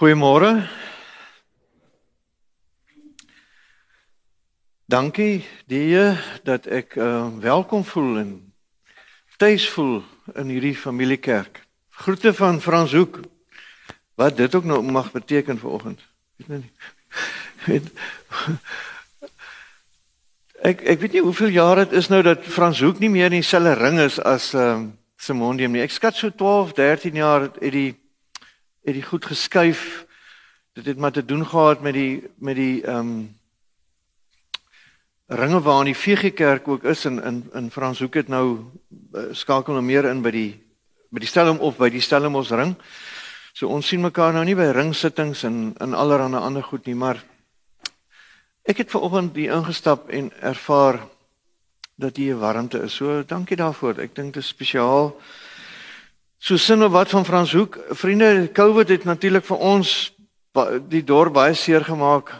Goeiemôre. Dankie die dat ek uh, welkom voel en tuis voel in hierdie familiekerk. Groete van Frans Hoek. Wat dit ook nou mag beteken vir oggend. Weet nou nie. Ek ek weet nie hoeveel jaar dit is nou dat Frans Hoek nie meer in dieselfde ring is as um, Simondium nie. Ek skat so 12, 13 jaar het die het die goed geskuif. Dit het maar te doen gehad met die met die ehm um, ringe waar in die VG Kerk ook is in in in Frans Hoek het nou uh, skakel nou meer in by die by die stelling of by die stellingmos ring. So ons sien mekaar nou nie by ringsittings en in allerlei ander goed nie, maar Ek het ver oggend hier ingestap en ervaar dat hier warmte is. So dankie daarvoor. Ek dink dit is spesiaal. So sin of wat van Frans Hoek. Vriende, COVID het natuurlik vir ons die dorp baie seer gemaak.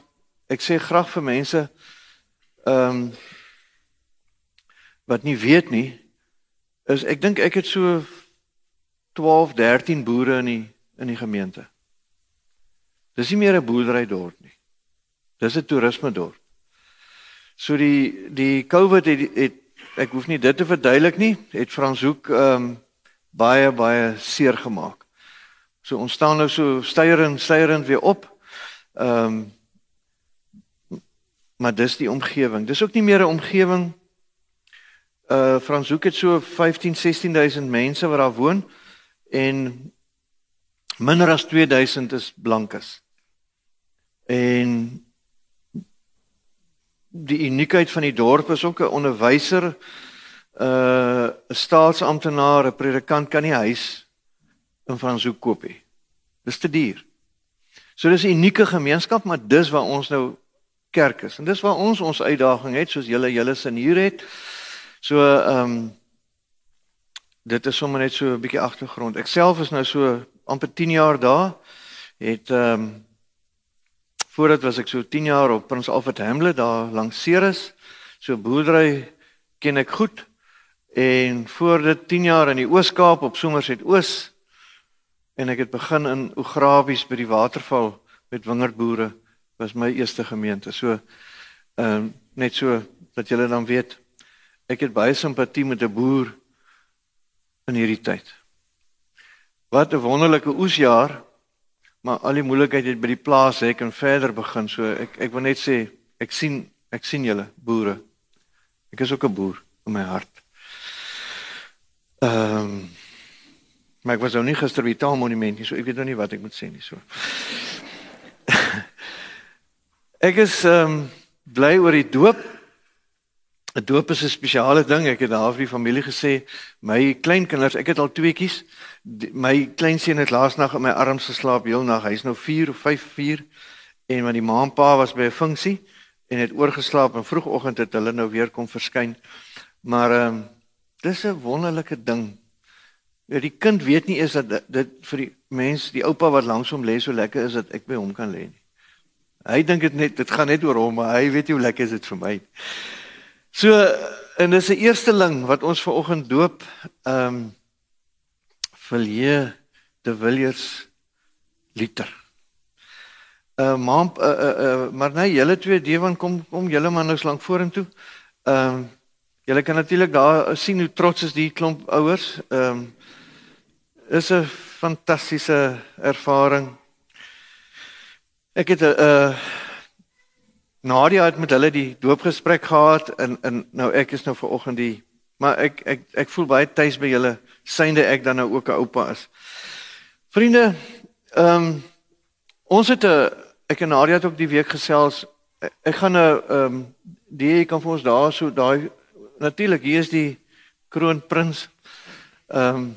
Ek sê graag vir mense ehm um, wat nie weet nie is ek dink ek het so 12, 13 boere in die in die gemeente. Dis nie meer 'n boerdery dorp nie. Dis 'n toerisme dorp. So die die COVID het, het ek hoef nie dit te verduidelik nie, het Franshoek ehm um, baie baie seer gemaak. So ons staan nou so steyerend steyerend weer op. Ehm um, maar dis die omgewing. Dis ook nie meer 'n omgewing uh Franshoek het so 15 16000 mense wat daar woon en minder as 2000 is blankes. En die uniekheid van die dorp is ook 'n onderwyser uh 'n staatsamptenaar, 'n predikant kan nie huis in Franshoek koop nie. Dis te duur. So dis 'n unieke gemeenskap, maar dis waar ons nou kerk is. En dis waar ons ons uitdaging het soos julle julle sin hier het. So ehm um, dit is sommer net so 'n bietjie agtergrond. Ek self is nou so amper 10 jaar daar. Het ehm um, Voordat was ek so 10 jaar op Prins Alfred Hamlet daar langs Ceres. So boerdery ken ek goed. En voor dit 10 jaar in die Oos-Kaap op Somerset Oos en ek het begin in Ograbies by die waterval met wingerdboere was my eerste gemeente. So ehm uh, net so dat julle dan weet ek het baie simpatie met 'n boer in hierdie tyd. Wat 'n wonderlike oesjaar Maar al die moeilikheid het by die plaas hek en verder begin. So ek ek wil net sê ek sien ek sien julle boere. Ek is ook 'n boer in my hart. Ehm um, maar ek was nou nie gister by die taalmonument nie, so ek weet nou nie wat ek moet sê nie so. ek is ehm um, bly oor die doop. 'n Doop is 'n spesiale ding. Ek het daar vir die familie gesê, my kleinkinders, ek het al tweeetjies die, my kleinseun het laasnag in my arms geslaap heel nag. Hy's nou 4 of 5 4 en want die ma en pa was by 'n funksie en het oorgeslaap en vroegoggend het hulle nou weer kom verskyn. Maar ehm um, dis 'n wonderlike ding. Ja, die kind weet nie eens dat dit, vir die mens, die oupa wat langs hom lê so lekker is dat ek by hom kan lê nie. Hy dink dit net dit gaan net oor hom, maar hy weet nie hoe lekker is dit vir my. So en dis 'n eersteling wat ons ver oggend doop. Ehm um, Vilje de Villiers liter. Uh maar uh, uh, uh maar nee, julle twee Dewan kom kom julle man nou lank vorentoe. Ehm uh, julle kan natuurlik daar sien hoe trots is die klomp ouers. Ehm um, is 'n fantastiese ervaring. Ek het 'n uh, uh Nadia het met hulle die doopgesprek gehad en en nou ek is nou ver oggend die maar ek ek ek voel baie tuis by julle synde ek dan nou ook 'n oupa is. Vriende, ehm um, ons het 'n ek en Nadia het ook die week gesels. Ek, ek gaan nou ehm um, die kan vir ons daar so daai natuurlik hier is die kroonprins. Ehm um,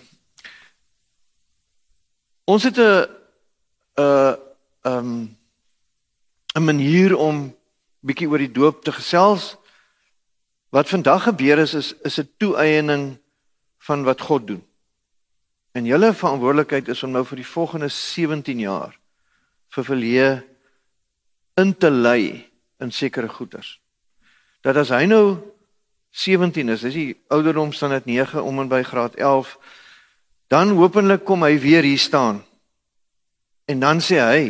ons het 'n 'n ehm 'n manier om bietjie oor die doop te gesels. Wat vandag gebeur is is is 'n toeëning van wat God doen. En julle verantwoordelikheid is om nou vir die volgende 17 jaar vir verlee in te lei in sekere goeders. Dat as hy nou 17 is, is die ouderdom staan dit 9 om en by graad 11, dan hopelik kom hy weer hier staan En dan sê hy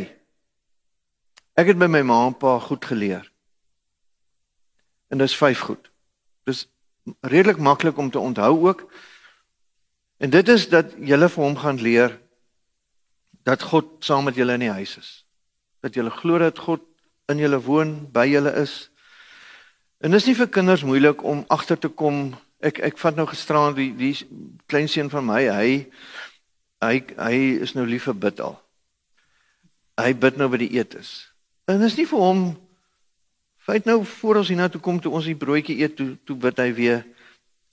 ek het by my ma en pa goed geleer. En dis vyf goed. Dis redelik maklik om te onthou ook. En dit is dat jy vir hom gaan leer dat God saam met julle in die huis is. Dat julle glo dat God in julle woon, by julle is. En dis nie vir kinders moeilik om agter te kom. Ek ek vat nou gisteraan die die klein seun van my, hy hy hy is nou lief vir bid al. Hy bid nou by die eetes. En dis nie vir hom Fyt nou voor ons hiernatoe kom toe ons die broodjie eet toe toe bid hy weer.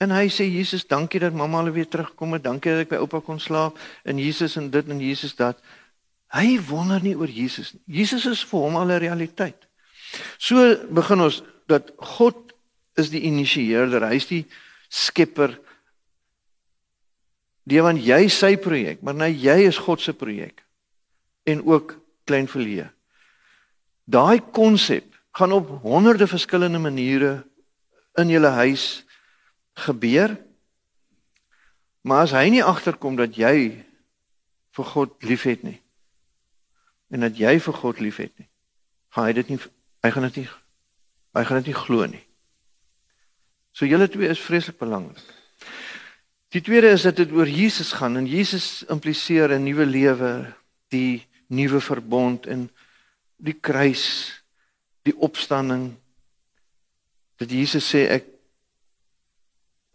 En hy sê Jesus, dankie dat mamma al weer terugkom het. Dankie dat ek by oupa kon slaap. En Jesus en dit en Jesus dat. Hy wonder nie oor Jesus nie. Jesus is vir hom al 'n realiteit. So begin ons dat God is die initieerder. Hy's die skepper. Die want jy sy projek, maar nou jy is God se projek. En ook klein verlee. Daai konsep gaan op honderde verskillende maniere in julle huis gebeur. Maar as hy nie agterkom dat jy vir God liefhet nie en dat jy vir God liefhet nie, gaan hy dit nie hy gaan dit nie hy gaan dit nie glo nie. So julle twee is vreeslik belangrik. Die tweede is dat dit oor Jesus gaan en Jesus impliseer 'n nuwe lewe, die nuwe verbond en die kruis die opstanding dat Jesus sê ek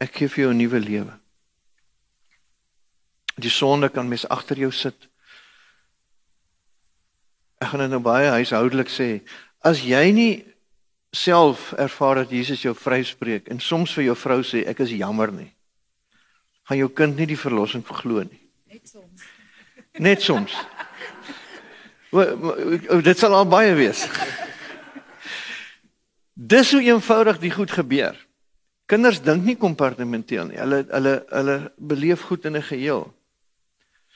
ek gee vir jou 'n nuwe lewe. Die sonde kan mes agter jou sit. Ek gaan dit nou baie huishoudelik sê. As jy nie self ervaar dat Jesus jou vryspreek en soms vir jou vrou sê ek is jammer nie. gaan jou kind nie die verlossing verglo nie. Net soms. Net soms. Dit sal al baie wees. Dis hoe eenvoudig die goed gebeur. Kinders dink nie kompartementeel nie. Hulle hulle hulle beleef goed in 'n geheel.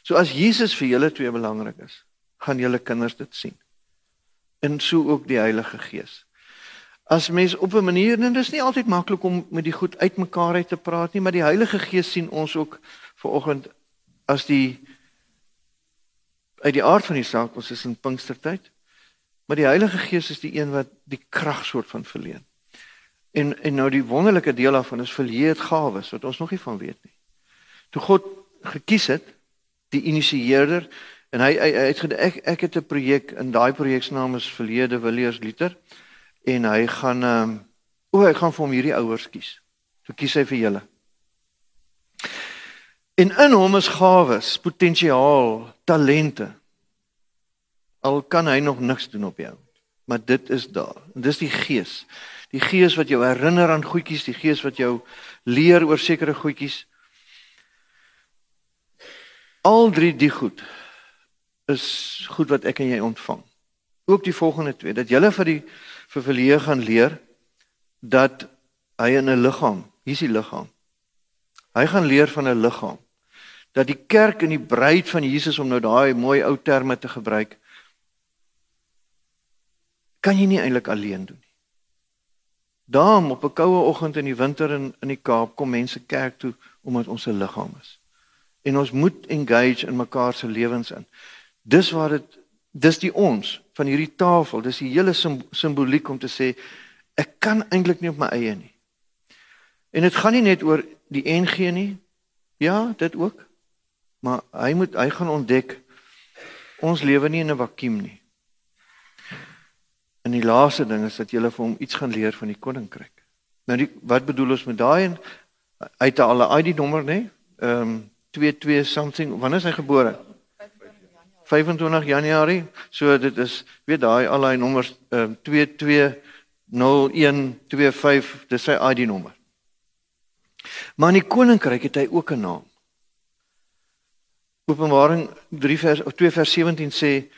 So as Jesus vir julle twee belangrik is, gaan julle kinders dit sien. En so ook die Heilige Gees. As mens op 'n manier en dit is nie altyd maklik om met die goed uitmekaar uit te praat nie, maar die Heilige Gees sien ons ook ver oggend as die uit die aard van die saak ons is in Pinkstertyd. Maar die Heilige Gees is die een wat die krag soort van verleen. En en nou die wonderlike deel daarvan is verleed gawes wat ons nog nie van weet nie. Toe God gekies het die initieerder en hy hy, hy het gedink ek ek het 'n projek en daai projek se naam is Verlede Villiers Liter en hy gaan ehm um, o hy gaan vir hom hierdie ouers kies. Toe kies hy vir julle. En in hom is gawes, potensiaal, talente. Al kan hy nog niks doen op jou maar dit is daar. En dis die gees. Die gees wat jou herinner aan goedjies die gees wat jou leer oor sekere goedjies. Al drie die goed is goed wat ek en jy ontvang. Ook die volgende twee dat julle vir die vir verleë gaan leer dat hy in 'n liggaam hier's die liggaam hy gaan leer van 'n liggaam dat die kerk en die bruid van Jesus om nou daai mooi ou terme te gebruik kan jy nie eintlik alleen doen nie. Daarom op 'n koue oggend in die winter in in die Kaap kom mense kerk toe omdat ons 'n liggaam is. En ons moet engage in mekaar se lewens in. Dis waar dit dis die ons van hierdie tafel, dis die hele simboliek om te sê ek kan eintlik nie op my eie nie. En dit gaan nie net oor die NG nie. Ja, dit ook. Maar hy moet hy gaan ontdek ons lewe nie in 'n vakuum nie. En die laaste ding is dat jy vir hom iets gaan leer van die koninkryk. Nou die, wat bedoel ons met daai en uit al 'n ID nommer nê? Ehm um, 22 something. Wanneer is hy gebore? 25 Januarie. So dit is weet daai al daai nommers ehm um, 220125 dis sy ID nommer. Maar in die koninkryk het hy ook 'n naam. Openbaring 3 vers of 2 vers 17 sê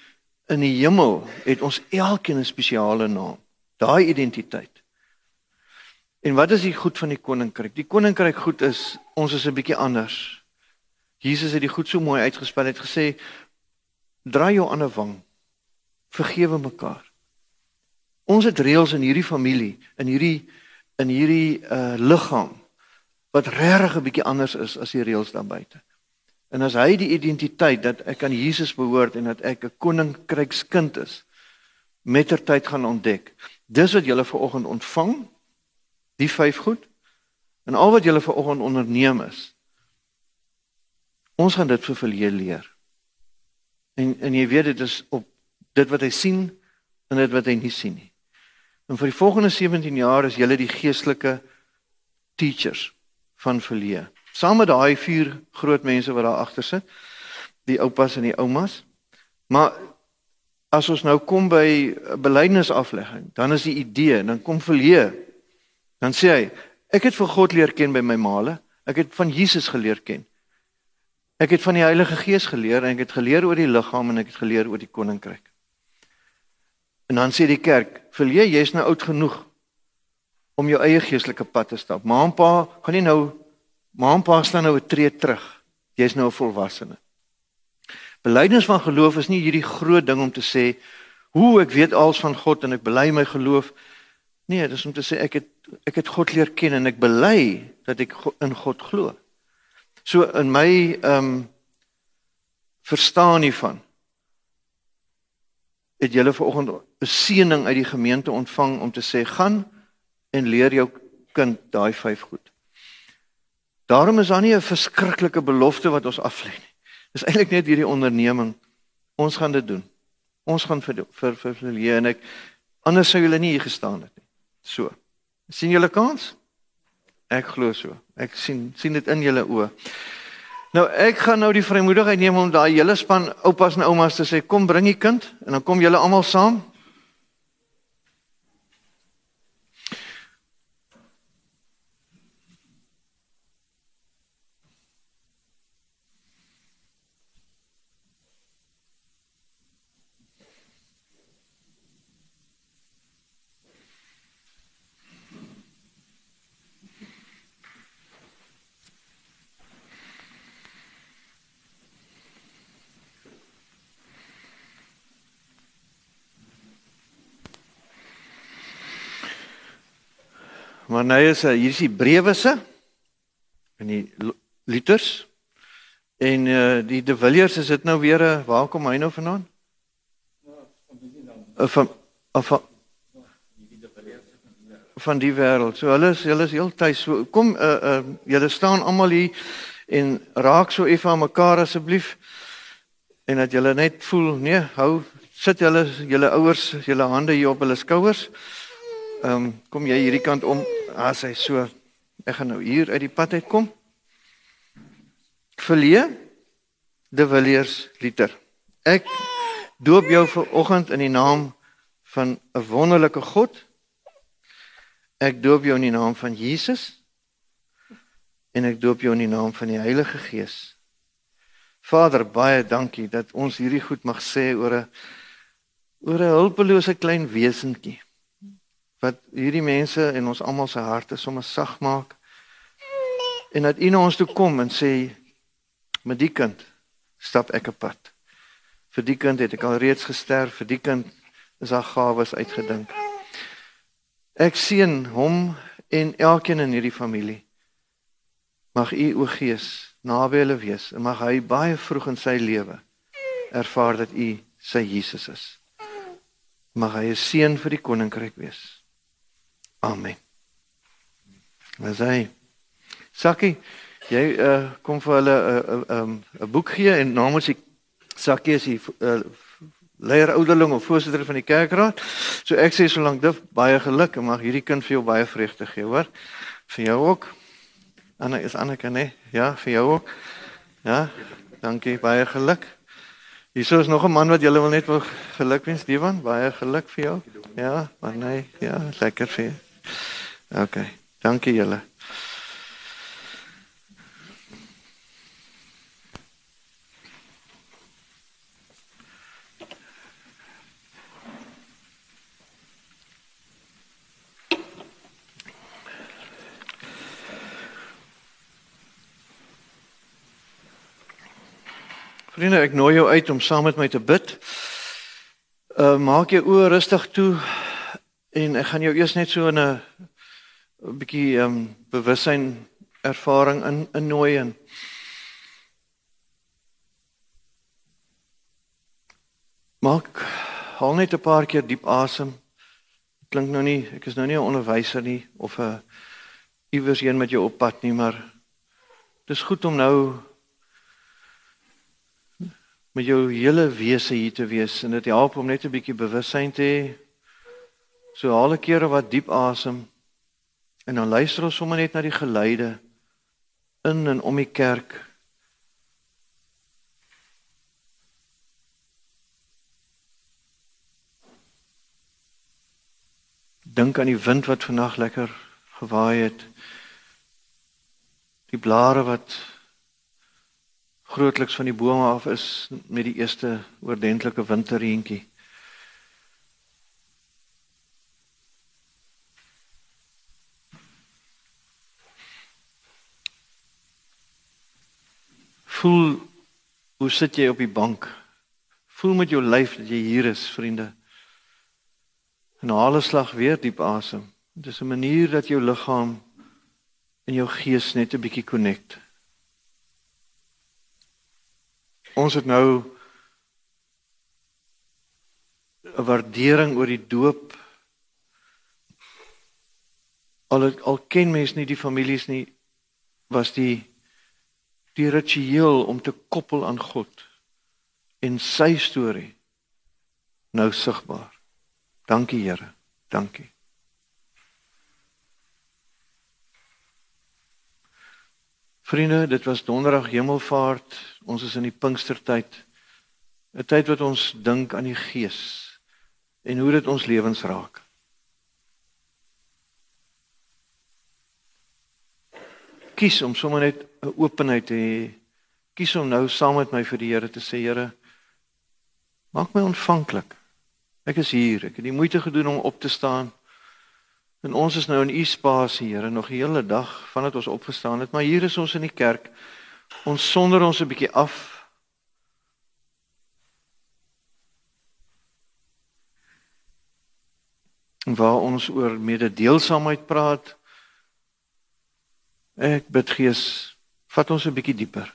in die hemel het ons elkeen 'n spesiale naam. Daai identiteit. En wat is die goed van die koninkryk? Die koninkryk goed is ons is 'n bietjie anders. Jesus het die goed so mooi uitgespel het gesê draai jou 'n wang. Vergewe mekaar. Ons het reëls in hierdie familie, in hierdie in hierdie uh liggaam wat regtig 'n bietjie anders is as die reëls daar buite. En as hy die identiteit dat ek aan Jesus behoort en dat ek 'n koninkrykskind is, mettertyd gaan ontdek. Dis wat julle vanoggend ontvang, die vyf goed. En al wat julle vanoggend onderneem is ons gaan dit vir verleer leer. En en jy weet dit is op dit wat hy sien en dit wat hy nie sien nie. En vir die volgende 17 jaar is julle die geestelike teachers van verleer. Saam met daai vier groot mense wat daar agter sit, die oupas en die oumas. Maar as ons nou kom by belydenisaflegging, dan is die idee dan kom verleer. Dan sê hy, ek het vir God leer ken by my maale. Ek het van Jesus geleer ken. Ek het van die Heilige Gees geleer en ek het geleer oor die liggaam en ek het geleer oor die koninkryk. En dan sê die kerk, "Verlee, jy's nou oud genoeg om jou eie geestelike pad te stap. Ma en pa gaan nie nou ma en pa staan nou 'n tree terug. Jy's nou 'n volwassene." Belydenis van geloof is nie hierdie groot ding om te sê, "Hoe ek weet alles van God en ek bely my geloof." Nee, dis om te sê ek het ek het God leer ken en ek bely dat ek in God glo. So in my ehm um, verstaan hiervan het julle vanoggend 'n seëning uit die gemeente ontvang om te sê gaan en leer jou kind daai vyf goed. Daarom is daar nie 'n verskriklike belofte wat ons aflê nie. Dis eintlik net hierdie onderneming. Ons gaan dit doen. Ons gaan vir vir vir, vir leer en ek anders sou julle nie hier gestaan het nie. So. sien julle kans? Ek glo so. Ek sien sien dit in julle oë. Nou ek gaan nou die vrymoedigheid neem om daai hele span oupas en oumas te sê kom bring die kind en dan kom julle almal saam. Maar nou is hier is die brewe se in die liters en uh, die De Villiers is dit nou weer 'n uh, waar kom hy nou vandaan? Uh, van of van van die wêreld. So hulle is hulle is heel tuis. So kom uh uh julle staan almal hier en raak so effe aan mekaar asseblief en dat julle net voel nee, hou sit julle julle ouers julle hande hier op hulle skouers. Ehm um, kom jy hierdie kant om as hy so ek gaan nou hier uit die pad uit kom. Verlee De Villiers liter. Ek doop jou vanoggend in die naam van 'n wonderlike God. Ek doop jou in die naam van Jesus en ek doop jou in die naam van die Heilige Gees. Vader, baie dankie dat ons hierdie goed mag sê oor 'n oor 'n hulpelose klein wesentjie wat hierdie mense en ons almal se harte sommer sag maak. En dat U na ons toe kom en sê met die kind stap ek op pad. Vir die kind het ek al reeds gesterf, vir die kind is daar gawes uitgedink. Ek seën hom en elkeen in hierdie familie. Mag U o Gees naby hulle wees en mag hy baie vroeg in sy lewe ervaar dat U sy Jesus is. Mag hy 'n seën vir die koninkryk wees. Amen. Dis hy. Sakkie, jy uh, kom vir hulle 'n uh, 'n um, 'n boek gee en namens die Sakkie is die uh, leier ouderling of voorsitter van die kerkraad. So ek sê solank dit baie geluk en mag hierdie kind vir jou baie vreugde gee, hoor? Vir jou ook. Anna is Anneke, nee? Ja, vir jou ook. Ja. Dankie, baie geluk. Hier is nog 'n man wat julle wil net wil gelukwens, Divan. Baie geluk vir jou. Ja, maar nee, ja, lekker vir jou. OK. Dankie julle. Vriende, ek nooi jou uit om saam met my te bid. Uh maak jou oë rustig toe En ek gaan jou eers net so in 'n bietjie ehm um, bewussyn ervaring in innooi en maak haal net 'n paar keer diep asem. Klink nou nie, ek is nou nie 'n onderwyser nie of 'n iewers heen met jou op pad nie, maar dis goed om nou met jou hele wese hier te wees en dit help om net 'n bietjie bewussyn te hê So haal 'n keer wat diep asem en dan luister ons sommer net na die geluide in en om die kerk. Dink aan die wind wat vannag lekker gewaai het. Die blare wat grootliks van die bome af is met die eerste oordentlike winterreentjie. Voel hoe sit jy op die bank? Voel met jou lyf dat jy hier is, vriende. En haal 'n slag weer diep asem. Dit is 'n manier dat jou liggaam en jou gees net 'n bietjie connect. Ons het nou 'n waardering oor die doop. Al al ken mens nie die families nie, was die die ritueel om te koppel aan God en sy storie nou sigbaar. Dankie Here. Dankie. Vriende, dit was donderdag hemelvaart. Ons is in die Pinkstertyd. 'n Tyd wat ons dink aan die Gees en hoe dit ons lewens raak. Kies om sommer net 'n openheid te hê. Kies om nou saam met my vir die Here te sê, Here, maak my ontvanklik. Ek is hier. Ek het die moeite gedoen om op te staan. En ons is nou in u spasie, Here, nog die hele dag vandat ons opgestaan het, maar hier is ons in die kerk. Ons sonder ons 'n bietjie af. Waar ons oor mededeelsaamheid praat. Ek bid Gees, vat ons 'n bietjie dieper.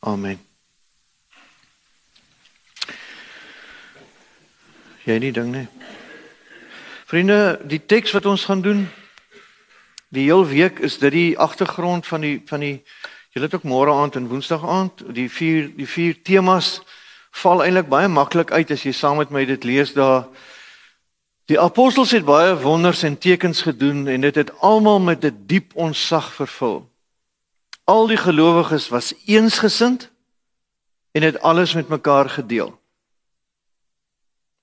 Amen. Jy nie ding nie. Vriende, die teks wat ons gaan doen die heel week is dit die agtergrond van die van die julle het ook môre aand en woensdag aand die vier die vier temas val eintlik baie maklik uit as jy saam met my dit lees daar Die apostels het baie wonders en tekens gedoen en dit het almal met 'n diep onsag vervul. Al die gelowiges was eensgesind en het alles met mekaar gedeel.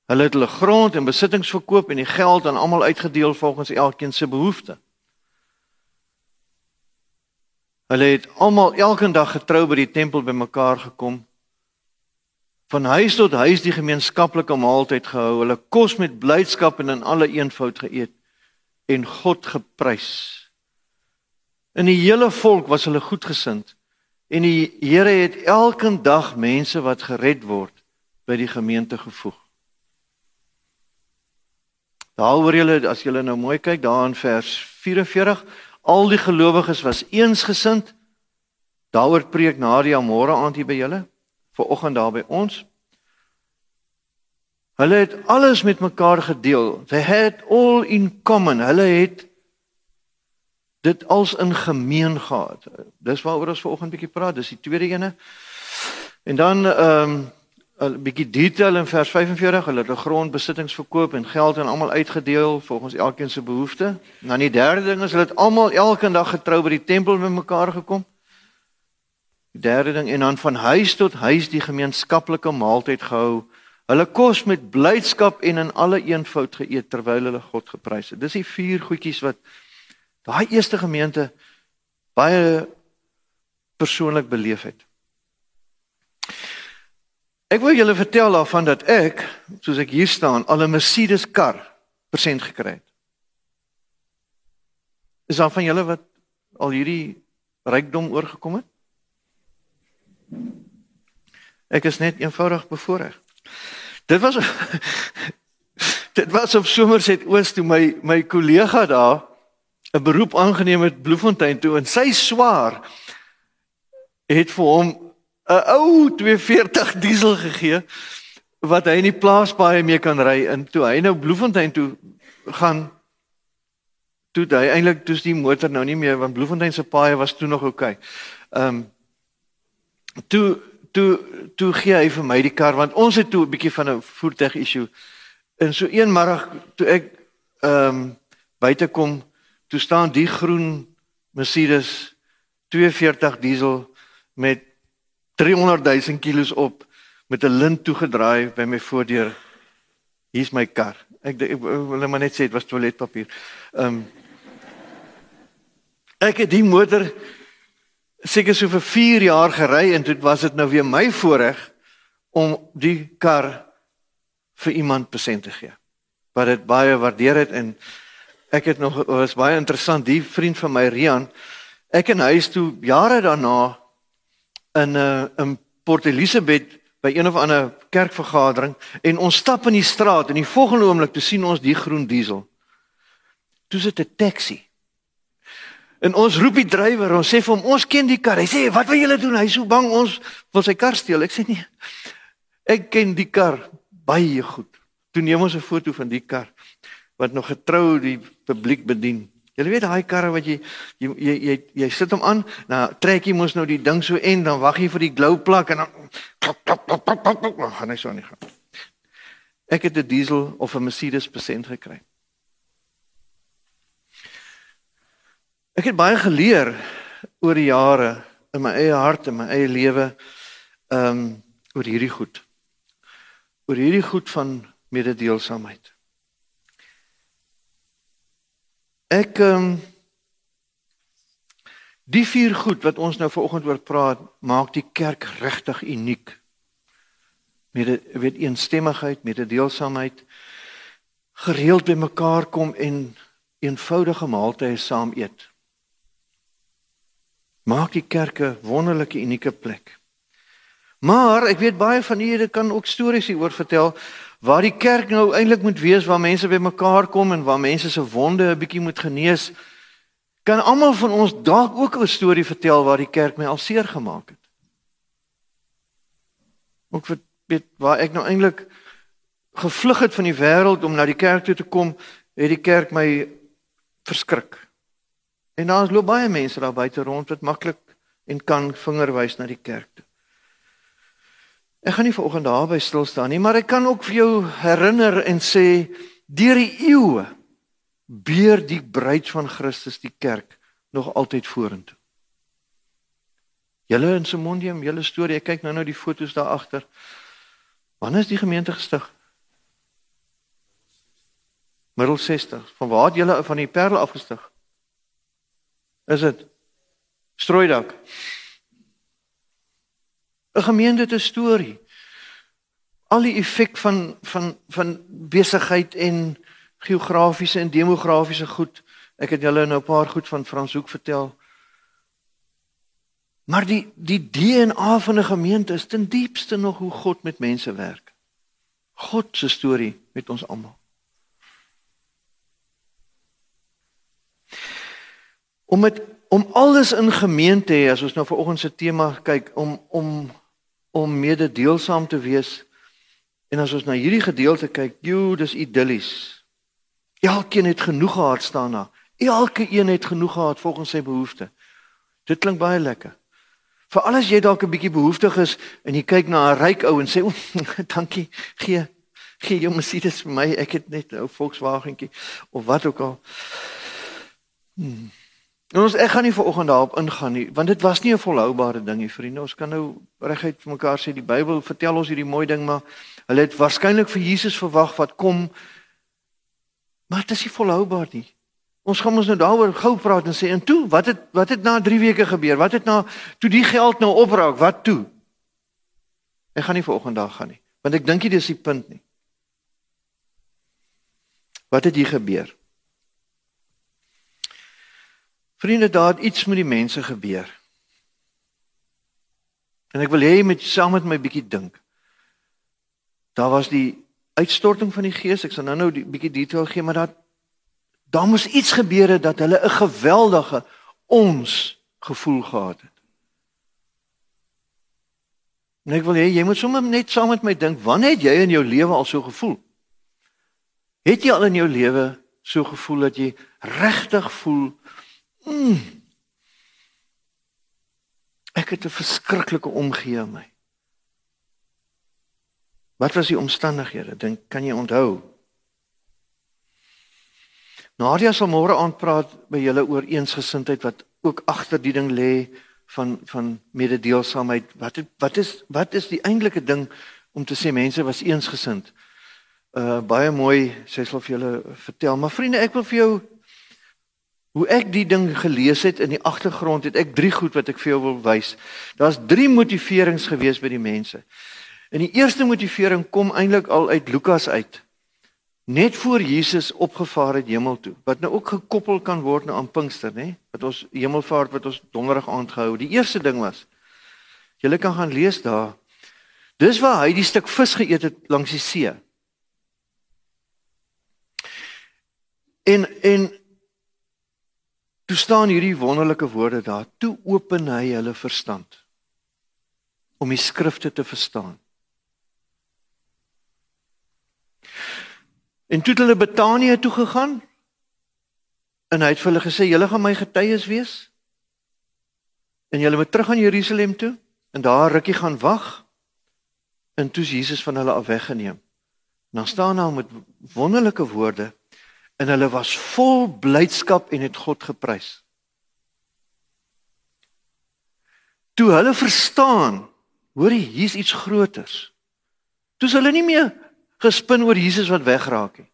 Hulle het hulle grond en besittings verkoop en die geld aan almal uitgedeel volgens elkeen se behoefte. Hulle het almal elke dag getrou by die tempel bymekaar gekom. Van huis tot huis die gemeenskaplike maaltyd gehou, hulle kos met blydskap en in alle eenvoud geëet en God geprys. In die hele volk was hulle goedgesind en die Here het elke dag mense wat gered word by die gemeente gevoeg. Daaroor julle as julle nou mooi kyk daar in vers 44, al die gelowiges was eensgesind. Daaroor preek Nadia môre aand hier by julle, vanoggend daar by ons. Hulle het alles met mekaar gedeel. They had all in common. Hulle het dit als in gemeen gehad. Dis waaroor ons vanoggend bietjie praat, dis die tweede ene. En dan ehm um, 'n bietjie detail in vers 45, hulle het 'n grondbesittings verkoop en geld aan almal uitgedeel volgens elkeen se behoefte. Dan die derde ding is hulle het almal elke dag getrou by die tempel met mekaar gekom. Die derde ding en dan van huis tot huis die gemeenskaplike maaltyd gehou. Hulle kos met blydskap en in alle eenvoud geëet terwyl hulle God geprys het. Dis die vier goedjies wat daai eerste gemeente baie persoonlik beleef het. Ek wil julle vertel daarvan dat ek, soos ek hier staan, al 'n Mercedes kar persent gekry het. Is daar van julle wat al hierdie rykdom oorgekom het? Ek is net eenvoudig bevoorreg. Dit was dit was op Somerset Oos toe my my kollega daar 'n beroep aangeneem het Bloemfontein toe en sy swaar het vir hom 'n ou 240 diesel gegee wat hy in die plaas baie mee kan ry en toe hy nou Bloemfontein toe gaan toe hy eintlik toe die motor nou nie meer want Bloemfontein se paaie was toe nog oukei. Okay. Ehm um, toe toe toe gee hy vir my die kar want ons het toe 'n bietjie van 'n voertuig issue. En so een middag toe ek ehm um, buite kom, toe staan die groen Mercedes 240 diesel met 300 000 kilos op met 'n lint toegedraai by my voordeur. Hier's my kar. Ek, ek, ek wil maar net sê dit was toiletpapier. Ehm um, Ek het die motor seker so vir 4 jaar gery en dit was dit nou weer my voorreg om die kar vir iemand besend te gee. Wat dit baie waardeer het en ek het nog was baie interessant die vriend van my Rian ek en hy is toe jare daarna in 'n uh, in Port Elizabeth by een of ander kerkvergadering en ons stap in die straat en die volgende oomblik te sien ons die groen diesel. Toe sit 'n taxi. En ons roep die drywer, ons sê vir hom ons ken die kar. Hy sê wat wil julle doen? Hy is so bang ons wil sy kar steel. Ek sê nee. Ek ken die kar baie goed. Toe neem ons 'n foto van die kar wat nog getrou die publiek bedien. Jy weet daai karre wat jy jy jy jy, jy sit hom aan, nou trek jy mos nou die ding so en dan wag jy vir die glow plak en dan gaan hy so nie gaan. Ek het 'n diesel of 'n Mercedes persent gekry. Ek het baie geleer oor die jare in my eie hart en my eie lewe ehm um, oor hierdie goed. Oor hierdie goed van mededeelsaamheid. Ek ehm um, die vier goed wat ons nou vanoggend oor praat, maak die kerk regtig uniek. Met weet eensstemmigheid, mededeelsaamheid, gereeld by mekaar kom en eenvoudige maaltye saam eet. Maak die kerk 'n wonderlike unieke plek. Maar ek weet baie van julle kan ook stories hieroor vertel waar die kerk nou eintlik moet wees waar mense by mekaar kom en waar mense se wonde 'n bietjie moet genees. Kan almal van ons dalk ook 'n storie vertel waar die kerk my al seer gemaak het? Ook vir weet waar ek nou eintlik gevlug het van die wêreld om na die kerk toe te kom, het die kerk my verskrik. En daar's loop baie mense daar buite rond wat maklik en kan vingerwys na die kerk toe. Ek gaan nie vanoggend daarby stil staan nie, maar ek kan ook vir jou herinner en sê deur die eeue beer die bruid van Christus die kerk nog altyd vorentoe. Julle in Simondium, julle storie, ek kyk nou nou die fotos daar agter. Wanneer is die gemeente gestig? Middel 60. Van waar het julle van die Parel afgestig? Is dit Strooidak? 'n gemeente te storie. Al die effek van van van besigheid en geografiese en demografiese goed. Ek het julle nou 'n paar goed van Franshoek vertel. Maar die die DNA van 'n gemeente is ten diepste nog hoe God met mense werk. God se storie met ons almal. Om met om alles in gemeente hê as ons nou vir oggend se tema kyk om om om mededeelsaam te wees. En as ons na hierdie gedeelte kyk, joe, dis idillies. Elkeen het genoeg gehad staan daar. Elke een het genoeg gehad volgens sy behoeftes. Dit klink baie lekker. Veral as jy dalk 'n bietjie behoeftig is en jy kyk na 'n ryk ou en sê, "Dankie, gee gee jou Mercedes vir my. Ek het net 'n ou Volkswagentjie of wat ook al." Hmm. Ons ek gaan nie vanoggend daarop ingaan nie, want dit was nie 'n volhoubare ding nie, vriende. Ons kan nou reguit vir mekaar sê die Bybel vertel ons hierdie mooi ding, maar hulle het waarskynlik vir Jesus verwag wat kom. Maar dit is nie volhoubaar nie. Ons gaan ons nou daaroor gou praat en sê en toe, wat het wat het na 3 weke gebeur? Wat het na toe die geld nou opraak? Wat toe? Ek gaan nie vanoggend daar gaan nie, want ek dink nie dis die punt nie. Wat het hier gebeur? Vriende, daar het iets met die mense gebeur. En ek wil hê jy moet saam met my bietjie dink. Daar was die uitstorting van die Gees. Ek sal nou-nou die bietjie detail gee, maar dat Daar moes iets gebeur het dat hulle 'n geweldige ons gevoel gehad het. En ek wil hê jy moet sommer net saam met my dink, wanneer het jy in jou lewe al so gevoel? Het jy al in jou lewe so gevoel dat jy regtig voel mm, ek het 'n verskriklike omgee aan my. Wat was die omstandighede? Dink, kan jy onthou? Nadia sal môre aand praat by julle oor eensgesindheid wat ook agter die ding lê van van mededeelsaamheid. Wat het, wat is wat is die eintlike ding om te sê mense was eensgesind? Uh baie mooi, sy sal vir julle vertel, maar vriende, ek wil vir jou hoe ek die ding gelees het in die agtergrond het ek drie goed wat ek vir jou wil wys. Daar's drie motiverings gewees by die mense. En die eerste motivering kom eintlik al uit Lukas uit net voor Jesus opgevaar het hemel toe wat nou ook gekoppel kan word na aan Pinkster nê wat ons hemelvaart wat ons donderdag aand gehou die eerste ding was julle kan gaan lees daar dis waar hy die stuk vis geëet het langs die see en en toe staan hierdie wonderlike woorde daar toe open hy hulle verstand om die skrifte te verstaan En toe het hulle Betanië toe gegaan. En hy het vir hulle gesê: "Julle gaan my getuies wees. En julle moet terug aan Jerusalem toe en daar rukkie gaan wag." En toe is Jesus van hulle af weggeneem. Dan staan daar met wonderlike woorde en hulle was vol blydskap en het God geprys. Toe hulle verstaan, hoorie, hier's iets groters. Toe is hulle nie meer gespin oor Jesus wat wegraak het.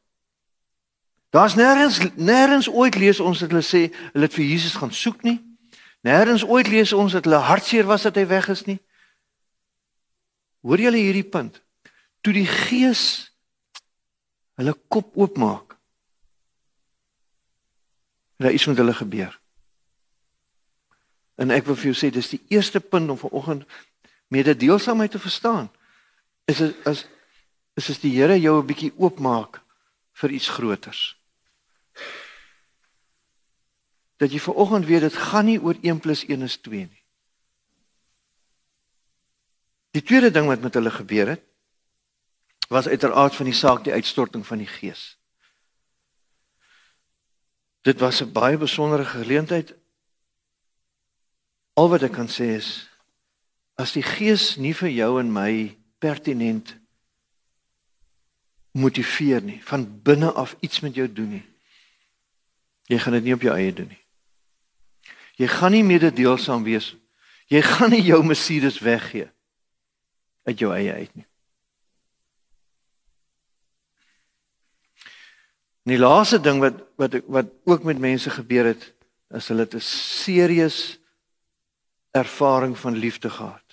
Daar's nêrens nêrens ooit lees ons dat hulle sê hulle het vir Jesus gaan soek nie. Nêrens ooit lees ons dat hulle hartseer was dat hy weg is nie. Hoor julle hierdie punt? Toe die Gees hulle kop oopmaak. Daar iets met hulle gebeur. En ek wil vir jou sê dis die eerste punt om vanoggend mededeelsaamheid te verstaan. Is as is as die Here jou 'n bietjie oopmaak vir iets groters. Dat jy ver oggend weet dit gaan nie oor 1 + 1 is 2 nie. Die tweede ding wat met hulle gebeur het was uiteraard van die saak die uitstorting van die Gees. Dit was 'n baie besondere geleentheid. Al wat ek kan sê is as die Gees nie vir jou en my pertinent motiveer nie, van binne af iets met jou doen nie. Jy gaan dit nie op jou eie doen nie. Jy gaan nie mededeelsaam wees. Jy gaan nie jou Messias weggee uit jou eie uit nie. Die laaste ding wat wat wat ook met mense gebeur het, is hulle het 'n serieus ervaring van liefde gehad.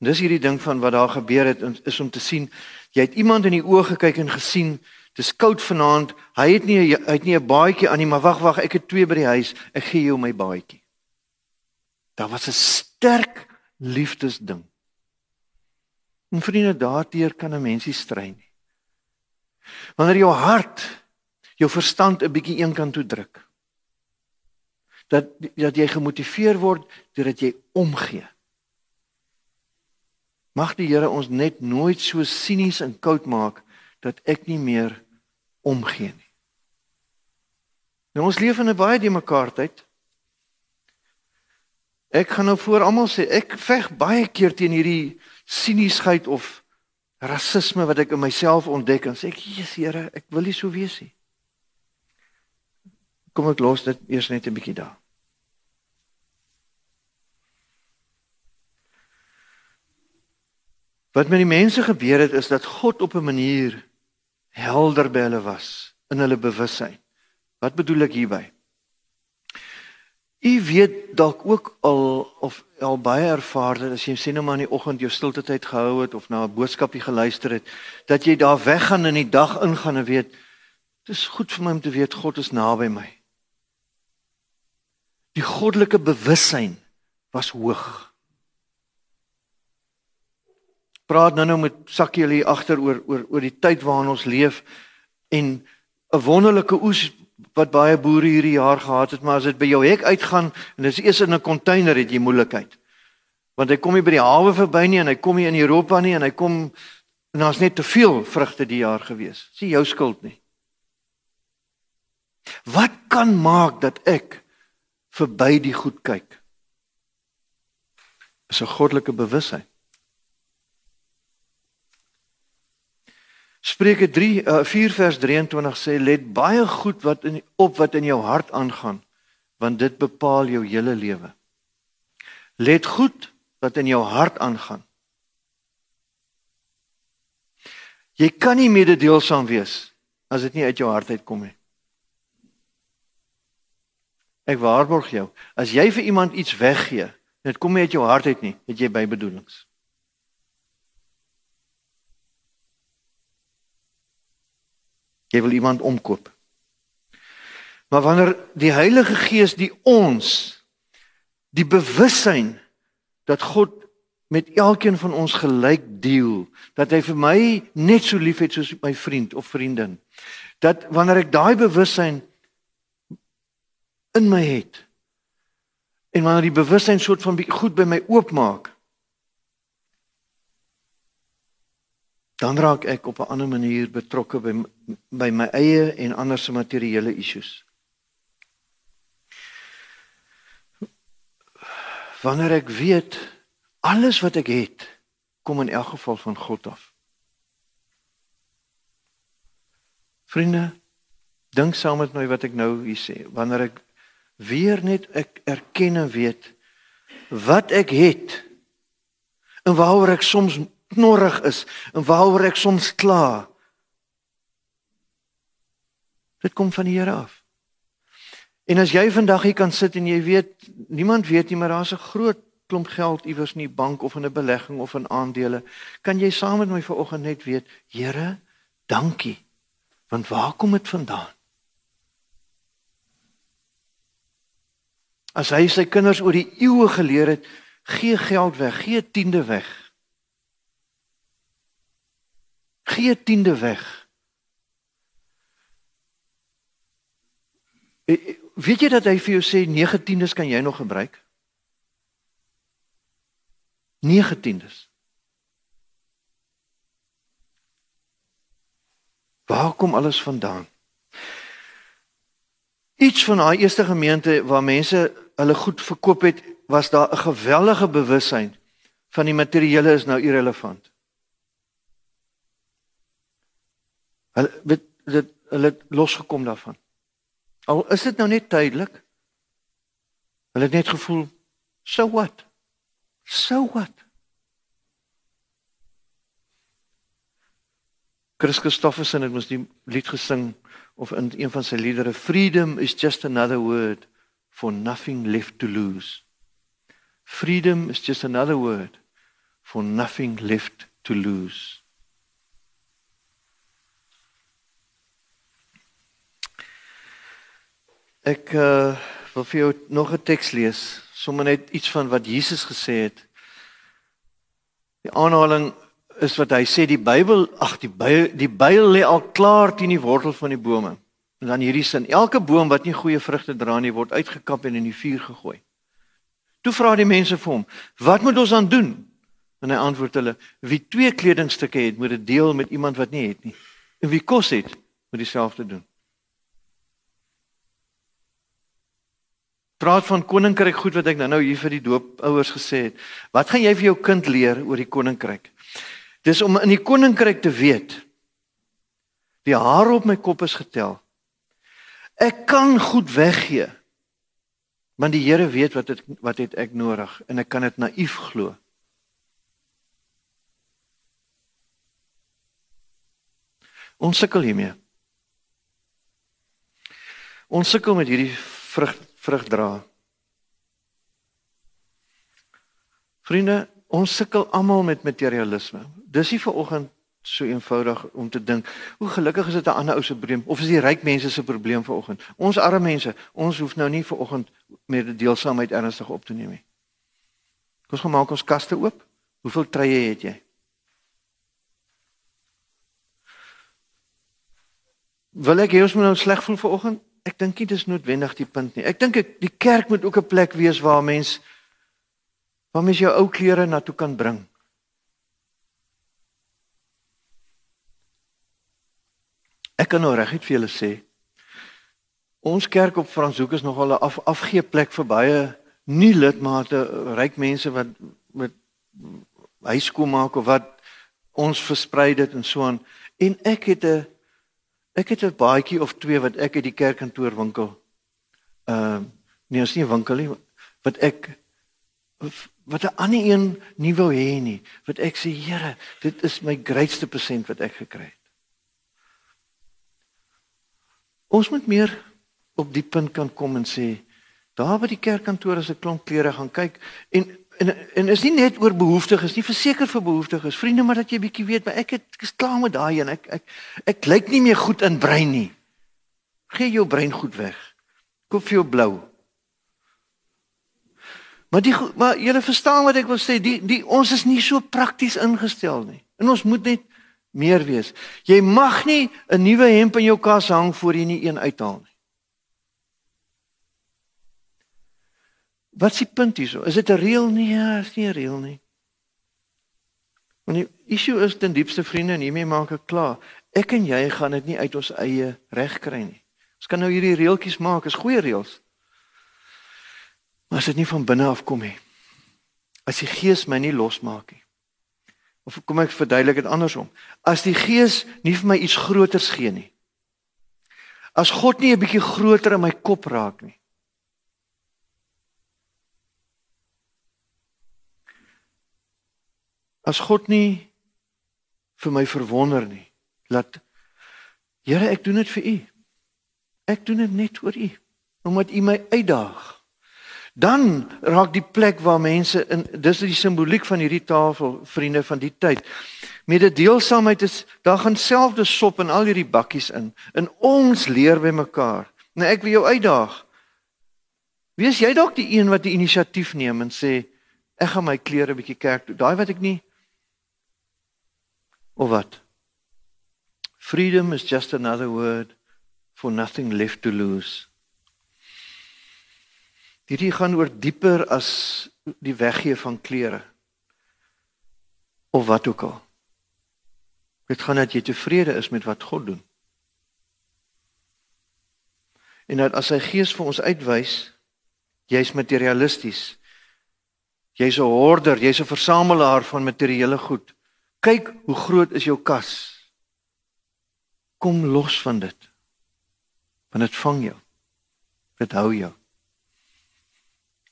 En dis hierdie ding van wat daar gebeur het is om te sien Jy het iemand in die oë gekyk en gesien, dis koud vanaand. Hy het nie hy het nie 'n baadjie aan nie, maar wag wag, ek het twee by die huis. Ek gee jou my baadjie. Daar was 'n sterk liefdesding. En vriende, daardeur kan 'n mensie stry nie. Wanneer jou hart jou verstand 'n bietjie eenkant toe druk. Dat dat jy gemotiveer word deurdat jy omgee. Mag die Here ons net nooit so sinies en koud maak dat ek nie meer omgee nie. Nou ons leef in 'n baie die mekaar tyd. Ek gaan nou voor almal sê ek veg baie keer teen hierdie siniesheid of rasisme wat ek in myself ontdek en sê ek Jesus Here, ek wil nie so wees nie. Kom ek los dit eers net 'n bietjie daar. Wat met die mense gebeur het is dat God op 'n manier helder by hulle was in hulle bewussyn. Wat bedoel ek hierby? U weet dalk ook al of al baie ervaar dat as jy sien nou maar in die oggend jou stilte tyd gehou het of na 'n boodskapie geluister het, dat jy daar weggaan en die dag ingaan en weet dis goed vir my om te weet God is naby my. Die goddelike bewussyn was hoog praat nou nou met Sakkie hier agter oor oor oor die tyd waarin ons leef en 'n wonderlike oes wat baie boere hierdie jaar gehad het, maar as dit by jou hek uitgaan en dit is eers in 'n container het jy moeilikheid. Want hy kom nie by die hawe verby nie en hy kom nie in Europa nie en hy kom en daar's net te veel vrugte die jaar gewees. Dis jou skuld nie. Wat kan maak dat ek verby die goed kyk? Is 'n goddelike bewussyn. Spreuke 3 uh, 4 vers 23 sê let baie goed wat in op wat in jou hart aangaan want dit bepaal jou hele lewe. Let goed wat in jou hart aangaan. Jy kan nie mededeelsaam wees as dit nie uit jou hart uitkom nie. Ek waarborg jou, as jy vir iemand iets weggee, dit kom nie uit jou hart uit nie, het jy bybedoelings. Jy wil iemand omkoop. Maar wanneer die Heilige Gees die ons die bewussyn dat God met elkeen van ons gelyk deel, dat hy vir my net so lief het soos my vriend of vriendin. Dat wanneer ek daai bewussyn in my het en wanneer die bewussyn soort van goed by my oopmaak, dan raak ek op 'n ander manier betrokke by by my eie en ander se materiële issues. Wanneer ek weet alles wat ek het kom in elk geval van God af. Vriende, dink saam met my wat ek nou hier sê. Wanneer ek weer net ek erken en weet wat ek het en waaroor ek soms knorrig is en waaroor ek soms kla. Dit kom van die Here af. En as jy vandag hier kan sit en jy weet niemand weet nie maar daar's 'n groot klomp geld iewers in die bank of in 'n belegging of in aandele, kan jy saam met my vanoggend net weet, Here, dankie. Want waar kom dit vandaan? As hy sy kinders oor die eeue geleer het, gee geld weg, gee tiende weg. Gee tiende weg. Eh, eh, weet jy dat hy vir jou sê 9 tiendes kan jy nog gebruik? 9 tiendes. Waar kom alles vandaan? Iets van daai eerste gemeente waar mense hulle goed verkoop het, was daar 'n geweldige bewussyn van die materiële is nou irrelevant. Hulle weet dit hulle het losgekom daarvan. Al is dit nou net tydelik. Hulle het net gevoel so what? So what? Chris Christofferson het mos die lied gesing of in een van sy liedere freedom is just another word for nothing left to lose. Freedom is just another word for nothing left to lose. Ek uh, wil vir jou nog 'n teks lees, sommer net iets van wat Jesus gesê het. Die aanhaling is wat hy sê die Bybel, ag die Bybel, die Bybel lê al klaar teen die wortel van die bome. En dan hierdie sin, elke boom wat nie goeie vrugte dra nie, word uitgekap en in die vuur gegooi. Toe vra die mense vir hom, "Wat moet ons aan doen?" En hy antwoord hulle, "Wie twee kledingstukke het, moet dit deel met iemand wat nie het nie. En wie kos het, moet dieselfde doen." Praat van koninkryk goed wat ek nou nou hier vir die doopouers gesê het. Wat gaan jy vir jou kind leer oor die koninkryk? Dis om in die koninkryk te weet. Die hare op my kop is getel. Ek kan goed weggee. Want die Here weet wat het wat het ek nodig en ek kan dit naïef glo. Ons sukkel hiermee. Ons sukkel met hierdie vrug vrug dra. Vriende, ons sukkel almal met materialisme. Dis nie vir oggend so eenvoudig om te dink, hoe gelukkig is dit 'n ander ou se probleem of is dit ryk mense se probleem vir oggend? Ons arme mense, ons hoef nou nie vir oggend meer die deelsaamheid ernstig op te neem nie. Kom ons maak ons kaste oop. Hoeveel treie het jy? Wil ek hê ons moet nou sleg voel vir oggend? Ek dink nie dis noodwendig die punt nie. Ek dink die kerk moet ook 'n plek wees waar mens waar mens jou ou klere na toe kan bring. Ek kan nou reguit vir julle sê ons kerk op Franshoek is nogal 'n af, afgee plek vir baie nie lidmate, ryk mense wat met huiskool maak of wat ons versprei dit en so aan. En ek het 'n ek het 'n baadjie of twee wat ek uit die kerkkantoor winkel. Ehm uh, nee, is nie 'n winkel nie wat ek wat 'n ander een nie wou hê nie. Wat ek sê, Here, dit is my grootste persent wat ek gekry het. Ons moet meer op die punt kan kom en sê, daar by die kerkkantoor as 'n klomp klere gaan kyk en En en is nie net oor behoeftiges nie, verseker vir behoeftiges. Vriende, maar dat jy bietjie weet, maar ek het ek is klaar met daai en ek ek ek lyk nie meer goed in brein nie. Gee jou brein goed weg. Koop vir jou blou. Maar die maar julle verstaan wat ek wil sê, die die ons is nie so prakties ingestel nie. En ons moet net meer wees. Jy mag nie 'n nuwe hemp in jou kas hang voor jy nie een uithaal nie. Wat is die punt hierso? Is dit 'n reël nie? Ja, is nie 'n reël nie. Want die issue is ten diepste vriende en hiermee maak ek klaar. Ek en jy gaan dit nie uit ons eie reg kry nie. Ons kan nou hierdie reeltjies maak, is goeie reëls. Maar as dit nie van binne af kom nie. As die Gees my nie losmaak nie. Of kom ek verduidelik dit andersom? As die Gees nie vir my iets groters gee nie. As God nie 'n bietjie groter in my kop raak nie. As God nie vir my verwonder nie, laat Here, ek doen dit vir U. Ek doen dit net vir U, omdat U my uitdaag. Dan raak die plek waar mense in dis die simboliek van hierdie tafel, vriende van die tyd. Mededeelsaamheid is daar gaan selfde sop in al hierdie bakkies in. In ons leer by mekaar. Nou ek wil jou uitdaag. Wees jy dalk die een wat die inisiatief neem en sê ek gaan my klere 'n bietjie kerk toe. Daai wat ek nie Of wat? Freedom is just another word for nothing left to lose. Hierdie gaan oor dieper as die weggee van klere. Of wat ook al. Dit gaan dat jy tevrede is met wat God doen. En dat as sy gees vir ons uitwys, jy's materialisties. Jy's 'n hoorder, jy's 'n versamelaar van materiële goed. Kyk hoe groot is jou kas. Kom los van dit. Want dit vang jou. Dit hou jou.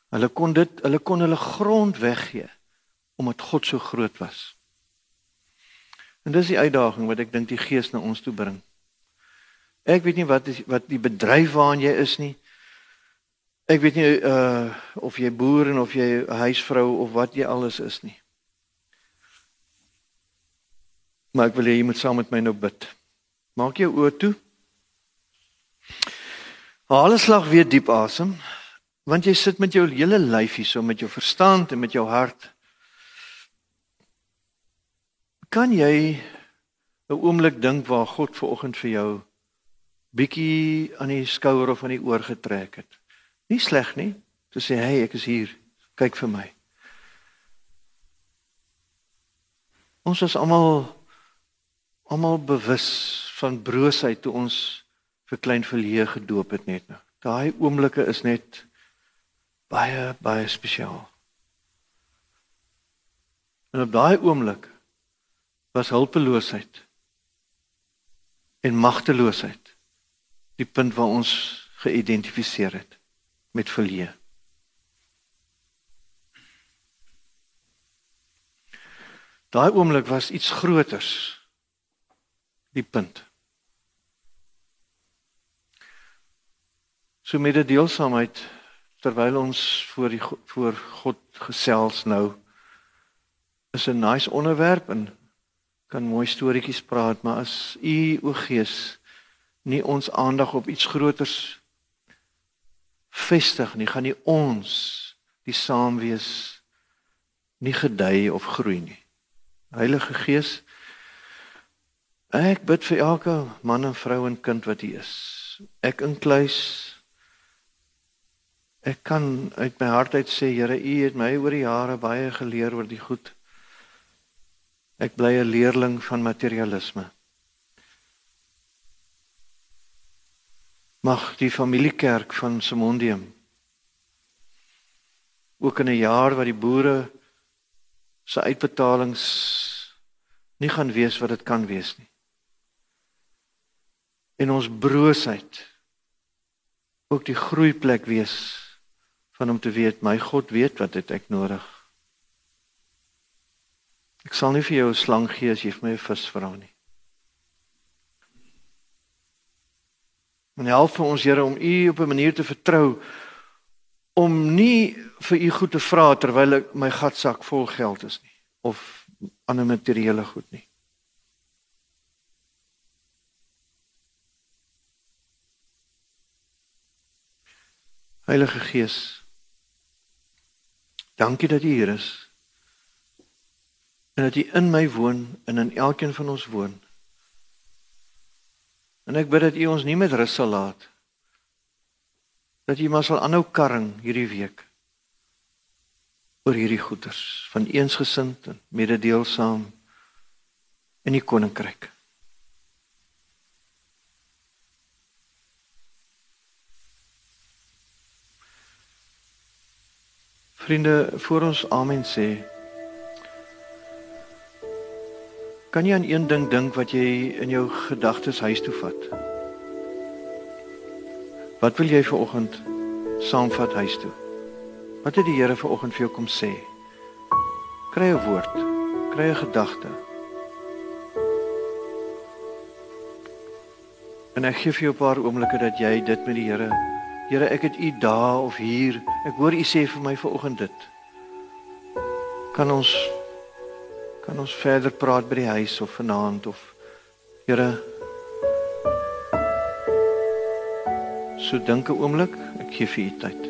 Hulle kon dit, hulle kon hulle grond weggee omdat God so groot was. En dis die uitdaging wat ek dink die Gees na ons toe bring. Ek weet nie wat is wat die bedryf waarin jy is nie. Ek weet nie uh of jy boer en of jy huisvrou of wat jy alles is nie. Maar ek wil hê jy moet saam met my nou bid. Maak jou oë toe. Haal 'n slag weer diep asem, want jy sit met jou hele lyf hier so met jou verstand en met jou hart. Kan jy 'n oomblik dink waar God ver oggend vir jou bietjie aan die skouer of aan die oor getrek het? Nie sleg nie, te sê hey, ek is hier. Kyk vir my. Ons is almal almal bewus van broosheid toe ons vir klein verlee gedoop het net nou. Daai oomblikke is net baie baie spesiaal. En op daai oomblik was hulpeloosheid en magteloosheid die punt waar ons geïdentifiseer het met verlee. Daai oomblik was iets groters die punt. So met die deelsaamheid terwyl ons voor die voor God gesels nou is 'n nice onderwerp en kan mooi storieetjies praat, maar as u o Gees nie ons aandag op iets groters vestig nie, gaan nie ons die saamwees nie gedei of groei nie. Heilige Gees, Ek bid vir elke man en vrou en kind wat hier is. ek inkluis ek kan uit my hart uit sê Here u het my oor die jare baie geleer oor die goed. Ek bly 'n leerling van materialisme. Mag die familiekerk van Simondium ook in 'n jaar wat die boere se uitbetalings nie gaan wees wat dit kan wees nie en ons broosheid ook die groeiplek wees van om te weet my God weet wat dit ek nodig. Ek sal nie vir jou 'n slang gee as jy vir my 'n vis vra nie. En help vir ons Here om U op 'n manier te vertrou om nie vir U goed te vra terwyl ek my gatsak vol geld is nie of ander materiële goed nie. Heilige Gees. Dankie dat U hier is. En dat U in my woon en in elkeen van ons woon. En ek bid dat U ons nie met rus sal laat. Dat U maar sal aanhou karring hierdie week oor hierdie goeders van eensgesind en mededeelsaam in die koninkryk. Vriende, voor ons amen sê, kan jy aan een ding dink wat jy in jou gedagtes huis toe vat? Wat wil jy vir oggend saamvat huis toe? Wat het die Here vir oggend vir jou kom sê? Kry 'n woord, kry 'n gedagte. En ek gee vir jou 'n paar oomblikke dat jy dit met die Here Here, ek het u daar of hier. Ek hoor u sê vir my vanoggend dit. Kan ons kan ons verder praat by die huis of vanaand of Here So dink 'n oomblik, ek gee vir u tyd.